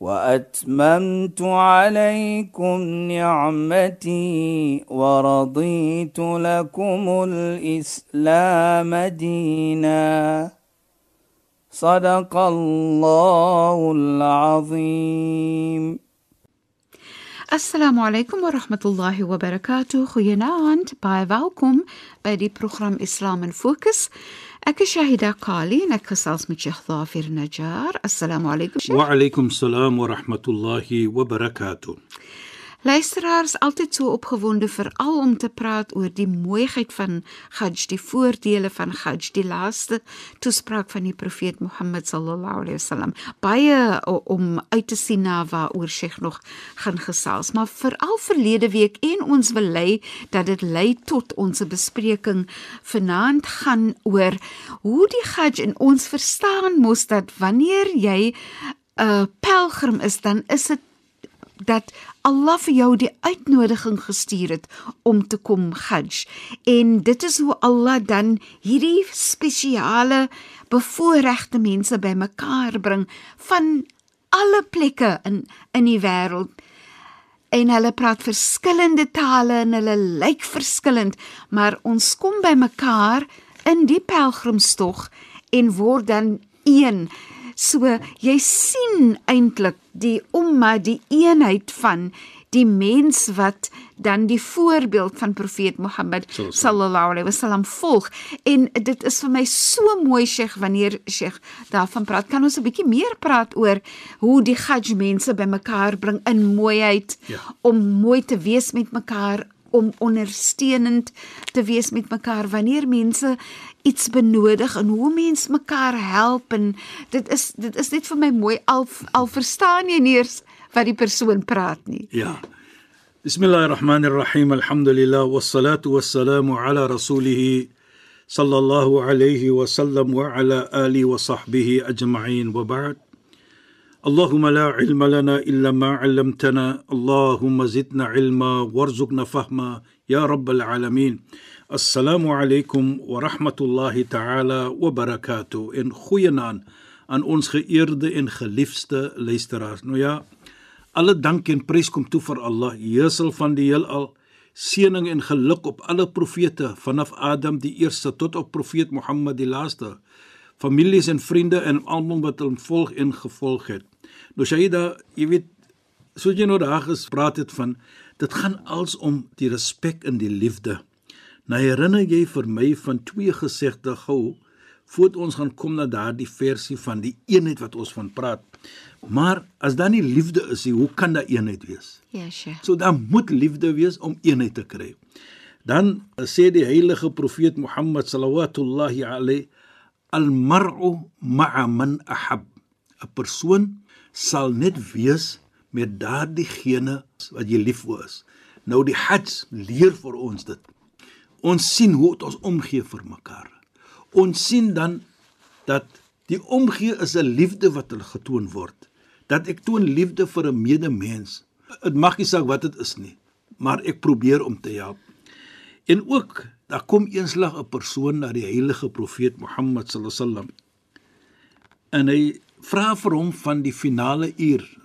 وأتممت عليكم نعمتي ورضيت لكم الإسلام دينا. صدق الله العظيم. السلام عليكم ورحمة الله وبركاته. خيانات باي باوكم بدي بروخرام إسلام فوكس أكي شاهدة قالي نكسلس مجيخ ظافر نجار. السلام عليكم شيخ. وعليكم السلام ورحمة الله وبركاته. Luisteraars altyd so opgewonde veral om te praat oor die mooiheid van Hajj, die voordele van Hajj, die laaste toespraak van die profeet Mohammed sallallahu alaihi wasallam. Baie om uit te sien na waaroor Sheikh nog gaan gesels, maar veral verlede week en ons wil lei dat dit lei tot ons bespreking vanaand gaan oor hoe die Hajj in ons verstaan mos dat wanneer jy 'n uh, pelgrim is, dan is dit dat Allah vir jou die uitnodiging gestuur het om te kom Hajj. En dit is hoe Allah dan hierdie spesiale bevoorregte mense bymekaar bring van alle plekke in in die wêreld. En hulle praat verskillende tale en hulle lyk verskillend, maar ons kom bymekaar in die pelgrimstog en word dan een So jy sien eintlik die omma die eenheid van die mens wat dan die voorbeeld van profeet Mohammed sallallahu alaihi wasallam volg. En dit is vir my so mooi Sheikh wanneer Sheikh daarvan praat. Kan ons 'n bietjie meer praat oor hoe die Hajj mense bymekaar bring in mooiheid ja. om mooi te wees met mekaar om ondersteunend te wees met mekaar? Wanneer mense iets benodig en hoe mense mekaar help en dit is dit is net vir my mooi al al verstaan jy nie eers wat die persoon praat nie. Ja. Bismillahirrahmanirrahim. Alhamdulillah wassalatu wassalamu ala rasulih sallallahu alayhi wa sallam wa ala ali wa sahbihi ajma'in wa ba'd. اللهم لا علم لنا الا ما علمتنا اللهم زدنا علما وارزقنا فهما يا رب العالمين Assalamu alaykum wa rahmatullahi ta'ala wa barakatuh. En goeienaand aan ons geëerde en geliefde luisteraars. Nou ja, alle dank en prys kom toe vir Allah, Heersel van die heelal. Seëning en geluk op alle profete vanaf Adam die eerste tot op profeet Mohammed die laaste. Families en vriende en almal wat hom volg en gevolg het. Nou Shaida, jy weet, soos jy nou daar gespreek het van dit gaan als om die respek en die liefde Nou herinner jy vir my van twee gesegde gou voordat ons gaan kom na daardie versie van die eenheid wat ons van praat. Maar as dan nie liefde is nie, hoe kan daar eenheid wees? Ja, sure. So dan moet liefde wees om eenheid te kry. Dan sê die heilige profeet Mohammed sallallahu alayhi Al-mar'u ma'a man ahab. 'n Persoon sal net wees met daardiegene wat jy lief vir is. Nou die Hajj leer vir ons dit. Ons sien hoe ons omgee vir mekaar. Ons sien dan dat die omgee is 'n liefde wat hulle getoon word. Dat ek toon liefde vir 'n medemens. Dit mag nie saak wat dit is nie, maar ek probeer om te help. En ook daar kom eenslag 'n persoon na die heilige profeet Mohammed sallallahu alaihi wasallam. En hy vra vir hom van die finale uur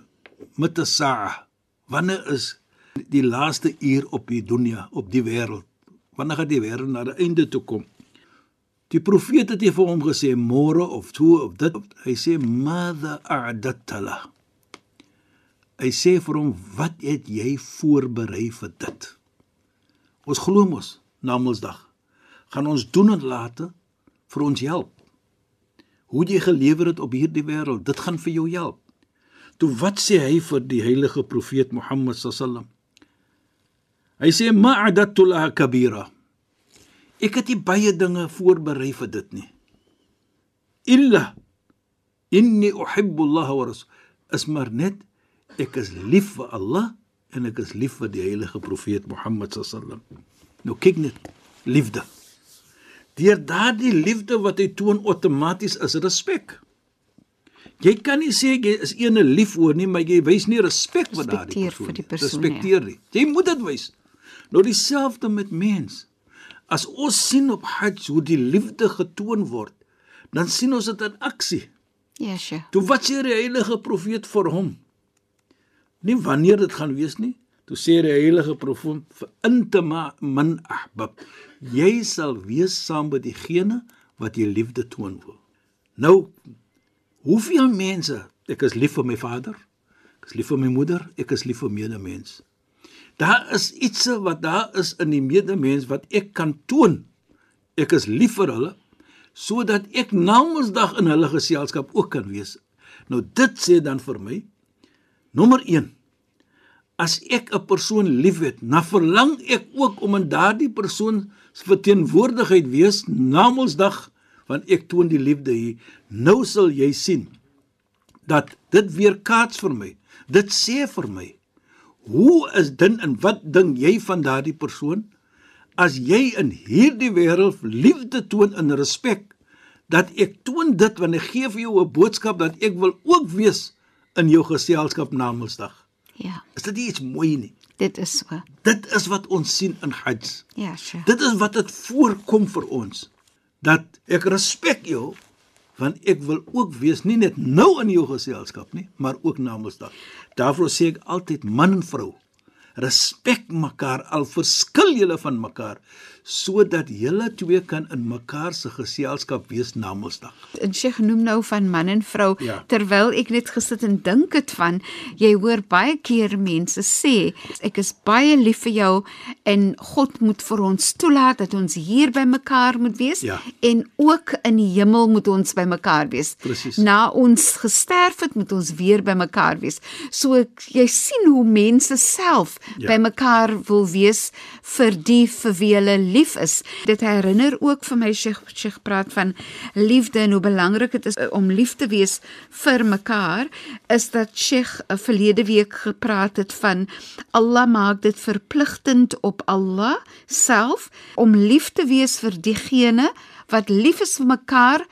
met 'n saa. Wanneer is die laaste uur op die dunia, op die wêreld? Wanneer gaan die wêreld na 'n einde toe kom? Die profeet het vir hom gesê môre of toe of dit. Hy sê madha a'dattala. Hy sê vir hom wat het jy voorberei vir dit? Ons glo mos na Mondsdag gaan ons doen en late vir ons help. Hoe jy gelewer het op hierdie wêreld, dit gaan vir jou help. Toe wat sê hy vir die heilige profeet Mohammed sallam? Hy sê ma'adatu laha kabira. Ek het nie baie dinge voorberei vir dit nie. Illa inni uhibbu Allah wa rasul. Is maar net ek is lief vir Allah en ek is lief vir die heilige profeet Mohammed sallam. Nou kyk net, liefde. Deur daardie liefde wat hy toon outomaties is respek. Jy kan nie sê jy is ene lief oor nie, maar jy wys nie respek vir daardie Respekteer persoon. vir die persoon, Respekteer nie. Jy moet dit wys. Nou dieselfde met mens. As ons sien op Hajj hoe die liefde getoon word, dan sien ons dit in aksie. Ja, sure. Toe wat sê die heilige profeet vir hom? Nie wanneer dit gaan wees nie. Toe sê die heilige profeet vir intama man ahbab. Jy sal wees saam met diegene wat jy liefde toon wil. Nou hoeveel mense ek is lief vir my vader, ek is lief vir my moeder, ek is lief vir medemens. Daar is iets wat daar is in die medemens wat ek kan toon. Ek is lief vir hulle sodat ek namensdag in hulle geselskap ook kan wees. Nou dit sê dan vir my nommer 1 As ek 'n persoon liefhet, dan verlang ek ook om in daardie persoon se verteenwoordigheid wees namensdag want ek toon die liefde hier. Nou sal jy sien dat dit weer kaats vir my. Dit sê vir my hoe is din en wat dink jy van daardie persoon? as jy in hierdie wêreld liefde toon en respek dat ek toon dit wanneer ek gee vir jou 'n boodskap dat ek wil ook wees in jou geselskap na Mondsdag. Ja, Is dit iets mooi nie? dit is so. Dit is wat ons sien in Hajj. Ja, sure. Dit is wat dit voorkom vir ons dat ek respek jou want ek wil ook wees nie net nou in jou geselskap nie, maar ook na Mondsdag. Daarvoor sê ek altyd man en vrou respek mekaar al verskil julle van mekaar sodat julle twee kan in mekaar se geselskap wees na Mondsdag. En sy genoem nou van man en vrou Ja. terwyl ek net gesit en dink het van jy hoor baie keer mense sê ek is baie lief vir jou en God moet vir ons toelaat dat ons hier by mekaar moet wees Ja. en ook in die hemel moet ons by mekaar wees. Presies. Na ons gesterf het moet ons weer by mekaar wees. So ek- jy sien hoe mense self Ja. by mekaar wil wees vir die vir wie hulle lief is. Dit herinner ook vir my Sheikh Sheikh praat van liefde en hoe belangrik dit is uh, om lief te wees vir mekaar is dat Sheikh uh, verlede week gepraat het van Allah maak dit verpligtend op Allah self om lief te wees vir diegene wat lief is vir mekaar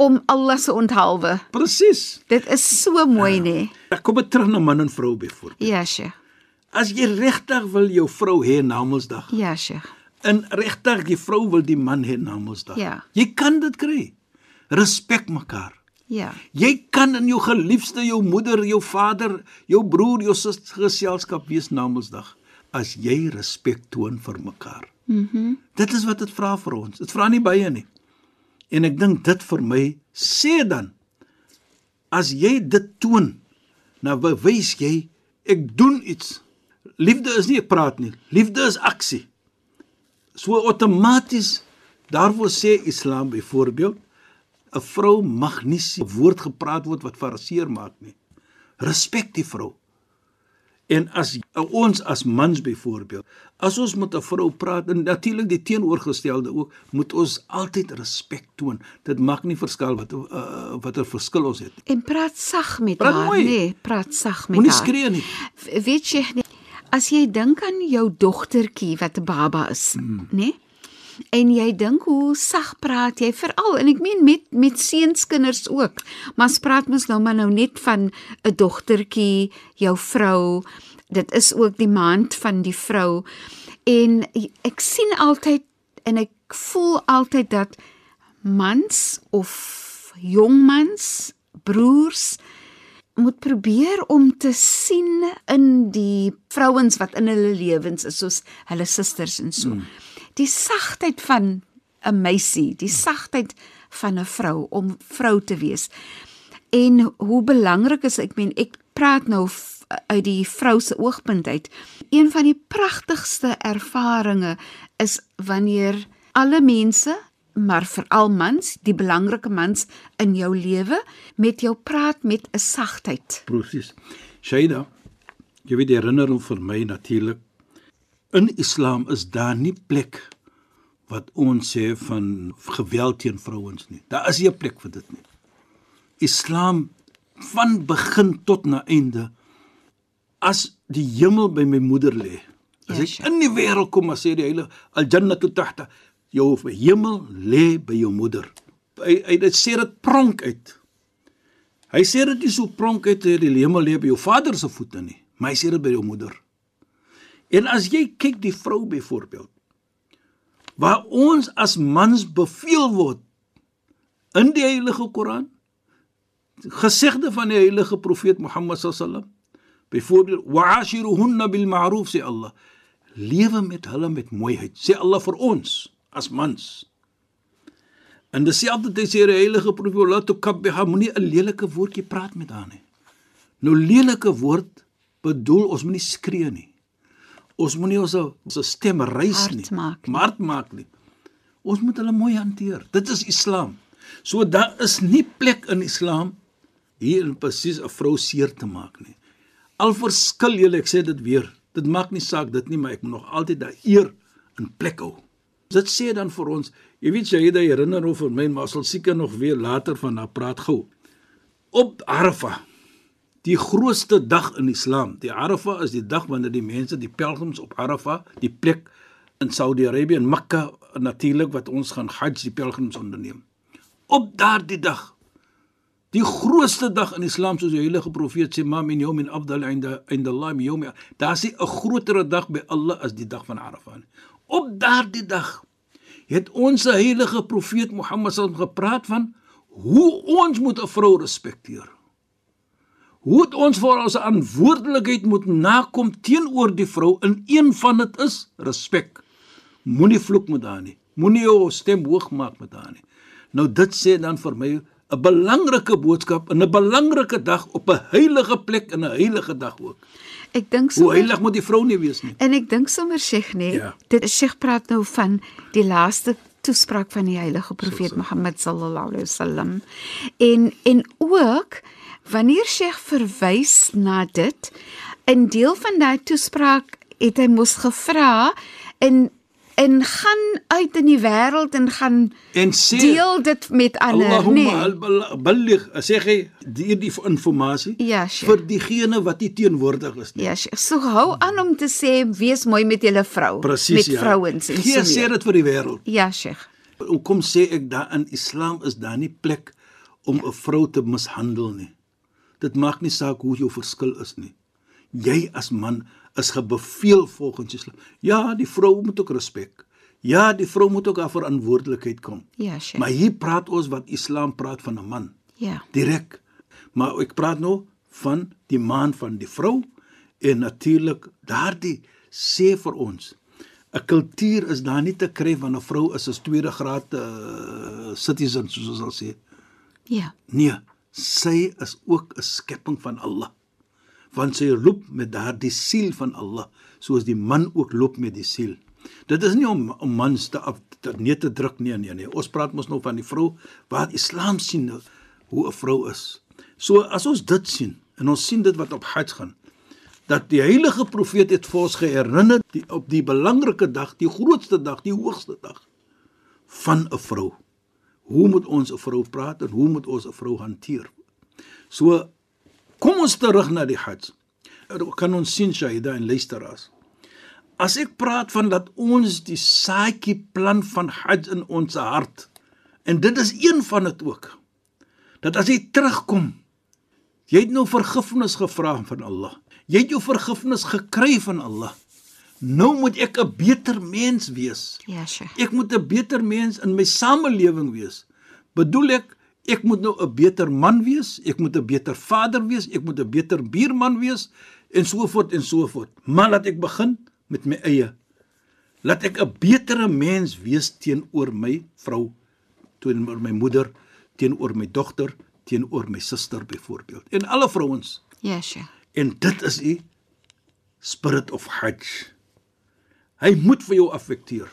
om Allah se onthaalwe. Presies. Dit is so mooi nê. Nee? Ek kom terug na man en vrou byvoorbeeld. Ja, Sheikh. As jy regtig wil jou vrou hê na Mondsdag Ja, Sheikh. en regtig die vrou wil die man hê na Mondsdag. Ja. Jy kan dit kry. Respek mekaar. Ja. Jy kan in jou geliefde, jou moeder, jou vader, jou broer, jou suster geselskap wees na Mondsdag as jy respek toon vir mekaar. Mhm. Mm dit is wat dit vra vir ons. Dit vra nie baie nie. En ek dink dit vir my sê dan as jy dit toon, nou bewys jy ek doen iets. Liefde is nie ek praat nie. Liefde is aksie. So outomaties daarvoor sê Islam byvoorbeeld 'n vrou mag nie 'n woord gepraat word wat fariseer maak nie. Respek die vrou. En as ons as mans byvoorbeeld, as ons met 'n vrou praat en natuurlik die teenoorgestelde ook, moet ons altyd respek toon. Dit maak nie verskil wat uh, wat 'n verskil ons het. En praat sag met Praat haar, mooi. nee, praat sag met Moenie haar. skree nie. Weet jy, nie, as jy dink aan jou dogtertjie wat 'n baba is, mm. nê? Nee? En jy dink hoe sag praat jy veral en ek meen met met seunskinders ook. Maar ons praat mos nou maar nou net van 'n dogtertjie, jou vrou. Dit is ook die maand van die vrou. En ek sien altyd en ek voel altyd dat mans of jong mans, broers moet probeer om te sien in die vrouens wat in hulle lewens is soos hulle susters en so. Mm. Die sagtheid van 'n meisie, die sagtheid van 'n vrou om vrou te wees. En hoe belangrik is ek meen ek praat nou uit die vrou se oogpunt uit. Een van die pragtigste ervarings is wanneer alle mense maar veral mans, die belangrike mans in jou lewe met jou praat met 'n sagtheid. Presies. Shaida, jy weet die herinnering vir my natuurlik in Islam is daar nie plek wat ons sê van geweld teen vrouens nie. Daar is nie 'n plek vir dit nie. Islam van begin tot na einde as die hemel by my moeder lê. As Ja, ek sure. in die wêreld kom, as sê die heilige al jannatu tahta, jou hemel lê by jou moeder. Hy hy dit sê dit pronk uit. Hy sê dit nie so pronk uit dat die hemel lê by jou vader se voete nie, maar hy sê dit by jou moeder. En as jy kyk die vrou byvoorbeeld waar ons as mans beveel word in die heilige Koran gesegde van die heilige profeet Mohammed sallam byvoorbeeld wa'ashiruhunna bil ma'ruf sê Allah lewe met hulle met mooiheid sê Allah vir ons as mans en dieselfde tyd sê die heilige profeet la tukabbiha moenie 'n lelike woordjie praat met haar nie nou lelike woord bedoel ons moenie skree nie ons moenie ons ons stem reis nie maak nie. hard maak nie ons moet hulle mooi hanteer dit is islam so daar is nie plek in islam hier in presies 'n vrou seer te maak nie. Al verskil julle, ek sê dit weer, dit maak nie saak dit nie, maar ek moet nog altyd daai eer in plek hou. Dit sê dan vir ons, jy weet jy herinner hom vir my, maar sal seker nog weer later van haar praat gou. Op Arafah, die grootste dag in Islam. Die Arafah is die dag wanneer die mense, die pelgrims op Arafah, die plek in Saudi-Arabië en Mekka natuurlik wat ons gaan Hajj die pelgrims onderneem. Op daardie dag Die grootste dag in Islam soos die heilige profeet sê, "Ma min yawmin afdal 'inda 'inda Allah min yawmi." Daar's nie 'n groter dag by Allah as die dag van Arafah nie. Op daardie dag het ons heilige profeet Mohammed sallam gepraat van hoe ons moet 'n vrou respekteer. Hoe ons vir ons verantwoordelikheid moet nakom teenoor die vrou in een van dit is respek. Moenie vloek met haar nie. Moenie jou stem hoog maak met haar nie. Nou dit sê dan vir my 'n belangrike boodskap in 'n belangrike dag op 'n heilige plek in 'n heilige dag ook. Ek dink Hoe so. heilig moet die vrou nie wees nie. En ek dink sommer Sheikh nee, Ja. dit Sheikh praat nou van die laaste toespraak van die heilige profeet Mohammed sallallahu alaihi wasallam. En en ook wanneer Sheikh verwys na dit, in deel van daai toespraak het hy mos gevra en en gaan uit in die wêreld en gaan En sê deel dit met ander, Allahumma nee. al balligh, sê hy die die inligting Ja, Sheikh. vir diegene wat nie teenwoordig is nie. Ja, Sheikh, so hou aan om te sê wees mooi met julle vrou, Presies met ja. vrouens en Gee so. sê meer. dit vir die wêreld. Ja, Sheikh. Hoekom sê ek daar in Islam is daar nie plek om 'n vrou te mishandel nie. Dit maak nie saak hoe jou verskil is nie. Jy as man is gebeveel volgens Islam. Ja, die vrou moet ook respek. Ja, die vrou moet ook haar verantwoordelikheid kom. Ja, Sheikh. Maar hier praat ons wat Islam praat van 'n man. Ja. direk. Maar ek praat nou van die maan van die vrou en natuurlik daardie sê vir ons 'n kultuur is daar nie te kry van 'n vrou is 'n tweede graad uh, citizen soos ons sal sê. Ja. Nee, sy is ook 'n skepping van Allah. Want sy loop met daardie siel van Allah, soos die man ook loop met die siel. Dit is nie om om mans te af te nee te druk nie, nee nee. Ons praat mos nou van die vrou waar Islam sien nou hoe 'n vrou is. So as ons dit sien en ons sien dit wat op Hajj gaan dat die heilige profeet het vir ons geherinner die, op die belangrike dag, die grootste dag, die hoogste dag van 'n vrou. Hoe moet ons 'n vrou praat en hoe moet ons 'n vrou hanteer? So kom ons terug na die Hajj. Er Kan ons sien Shahida en luisteraars. As ek praat van dat ons die saadjie plant van Hajj in ons hart en dit is een van dit ook. Dat as jy terugkom, jy het nou vergifnis gevra van Allah. Jy het jou vergifnis gekry van Allah. Nou moet ek 'n beter mens wees. Ja, Sheikh. Ek moet 'n beter mens in my samelewing wees. Bedoel ek ek moet nou 'n beter man wees, ek moet 'n beter vader wees, ek moet 'n beter buurman wees en so voort en so voort. Maar laat ek begin met my eie. Laat ek 'n betere mens wees teenoor my vrou, teenoor my moeder, teenoor my dogter, teenoor my suster byvoorbeeld. En alle vrouens. Ja, Sheikh. En dit is u spirit of Hajj. Hy moet vir jou affekteer.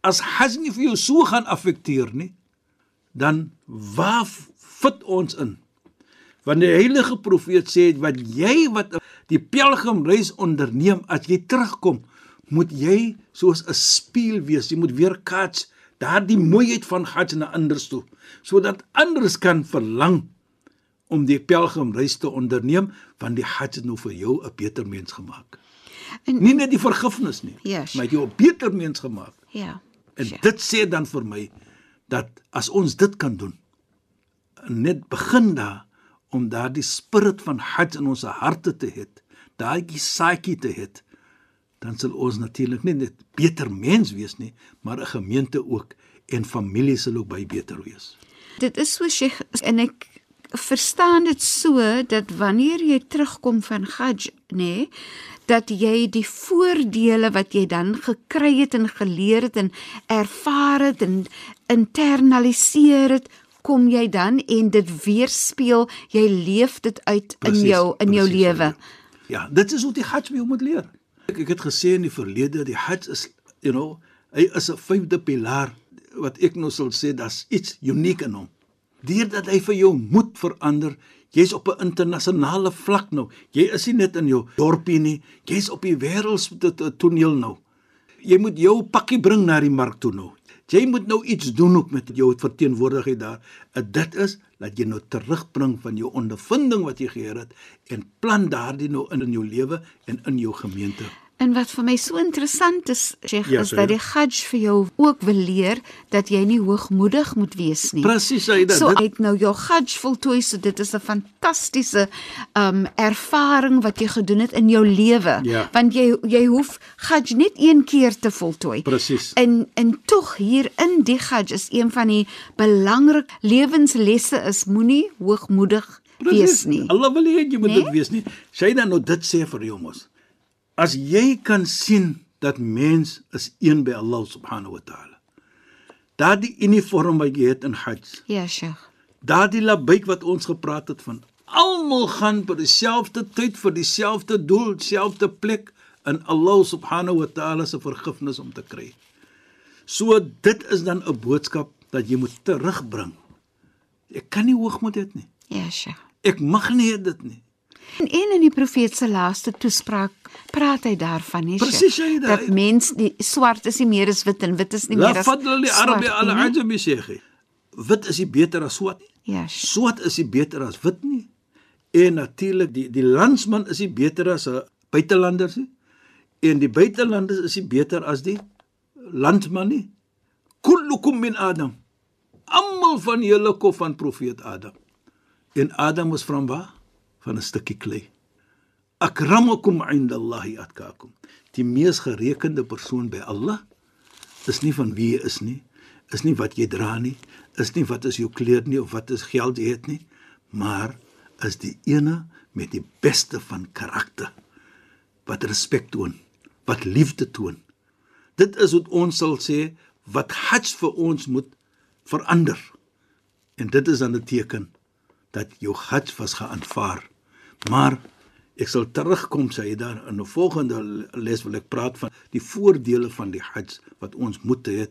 As Hajj nie vir jou so gaan affekteer nie, dan waar fit ons in? Want die heilige profeet sê wat jy wat die pelgrimreis onderneem as jy terugkom, moet jy soos 'n spieël wees. Jy moet weer kaats daardie mooiheid van Hajj na anders toe, sodat anders kan verlang om die pelgrimreis te onderneem want die Hajj het nou vir jou 'n beter mens gemaak. En Nie net die vergifnis nie, Yes. maar jou 'n beter mens gemaak. ja. En Sure. dit sê dan vir my dat as ons dit kan doen, net begin daar om daardie spirit van Hajj in ons harte te hê, daai saakie te hê, dan sal ons natuurlik nie net beter mens wees nie, maar 'n gemeente ook en familie sal ook baie beter wees. Dit is so Sheikh en ek verstaan dit so dat wanneer jy terugkom van Hajj, nê, nee, dat jy die voordele wat jy dan gekry het en geleer het en ervaar het en internaliseer het, kom jy dan en dit weerspieël, jy leef dit uit Precies, in jou in jou precies, lewe. Ja, dit is hoe die Hajj jy moet leer. Ek, ek het gesê in die verlede die Hajj is, you know, hy is 'n vyfde pilaar wat ek nou sal sê dat's iets uniek in hom. Deurdat hy vir jou moet verander, jy's op 'n internasionale vlak nou. Jy is nie net in jou dorpie nie, jy's op die wêreldtoneel nou. Jy moet jou pakkie bring na die mark toe nou. Jy moet nou iets doen ook met jou verteenwoordigheid daar. En dit is dat jy nou terugbring van jou ondervinding wat jy gehad het en plan daardie nou in in jou lewe en in jou gemeente. En wat vir my so interessant is, Sheikh, Ja, is sê. dat die Hajj vir jou ook wil leer dat jy nie hoogmoedig moet wees nie. Presies, Saida. So dit uit nou jou Hajj voltooi, so dit is 'n fantastiese um ervaring wat jy gedoen het in jou lewe. Ja. Want jy jy hoef Hajj net een keer te voltooi. Presies. En en tog hier in die Hajj is een van die belangrike lewenslesse is moenie hoogmoedig wees nie. Allah wil hê jy moet Nee? dit wees nie. Sy dan nou dit sê vir jou mos. As jy kan sien dat mens is een by Allah subhanahu wa taala. Daardie uniform wat jy het in Hajj, Ja, Sheikh. daardie labyk wat ons gepraat het van almal gaan vir dieselfde tyd vir dieselfde doel, dieselfde plek in Allah subhanahu wa taala se vergifnis om te kry. So dit is dan 'n boodskap dat jy moet terugbring. Ek kan nie hoogmoed hê nie. Ja, Sheikh. Ek mag nie dit nie. En en in die profeet se laaste toespraak praat hy daarvan, nie? Presies, hy daai- dat mens die swart is nie meer as wit en wit is nie meer as fadl li arabi swart ala nie, nee? ajami shekhi. Wit is nie beter as swart nie. Ja, Sheikh. Swart is nie beter as wit nie. En natuurlik die die landsman is nie beter as 'n buitelanders nie. En die buitelanders is nie beter as die landman nie. Kullukum min Adam. Almal van julle kom van profeet Adam. En Adam was van waar? Van 'n stukkie klei. Akramakum indallahi atqakum. Die mees gerekende persoon by Allah is nie van wie jy is nie, is nie wat jy dra nie, is nie wat is jou kleur nie of wat is geld jy het nie, maar is die ene met die beste van karakter wat respek toon, wat liefde toon. Dit is wat ons sal sê wat Hajj vir ons moet verander. En dit is dan 'n teken dat jou Hajj was geaanvaar. Maar ek sal terugkom sê daar in 'n volgende les wil ek praat van die voordele van die Hajj wat ons moet hê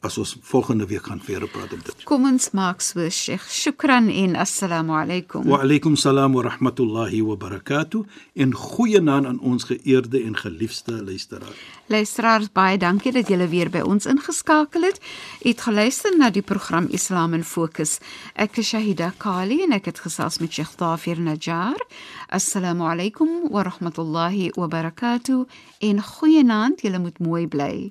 as ons volgende week gaan verder praat op dit. Kom ons maak so, Sheikh. Shukran en assalamu alaykum. Wa alaykum salaam wa rahmatullahi wa barakatuh en goeienaand aan ons geëerde en geliefde luisteraars. Luisteraars, baie dankie dat julle weer by ons ingeskakel het. U het geluister na die program Islam in Fokus. Ek is Shahida Kali en ek het gesels met Sheikh Dafir Najjar. Assalamu alaykum wa rahmatullahi wa barakatuh. En goeienaand, julle moet mooi bly.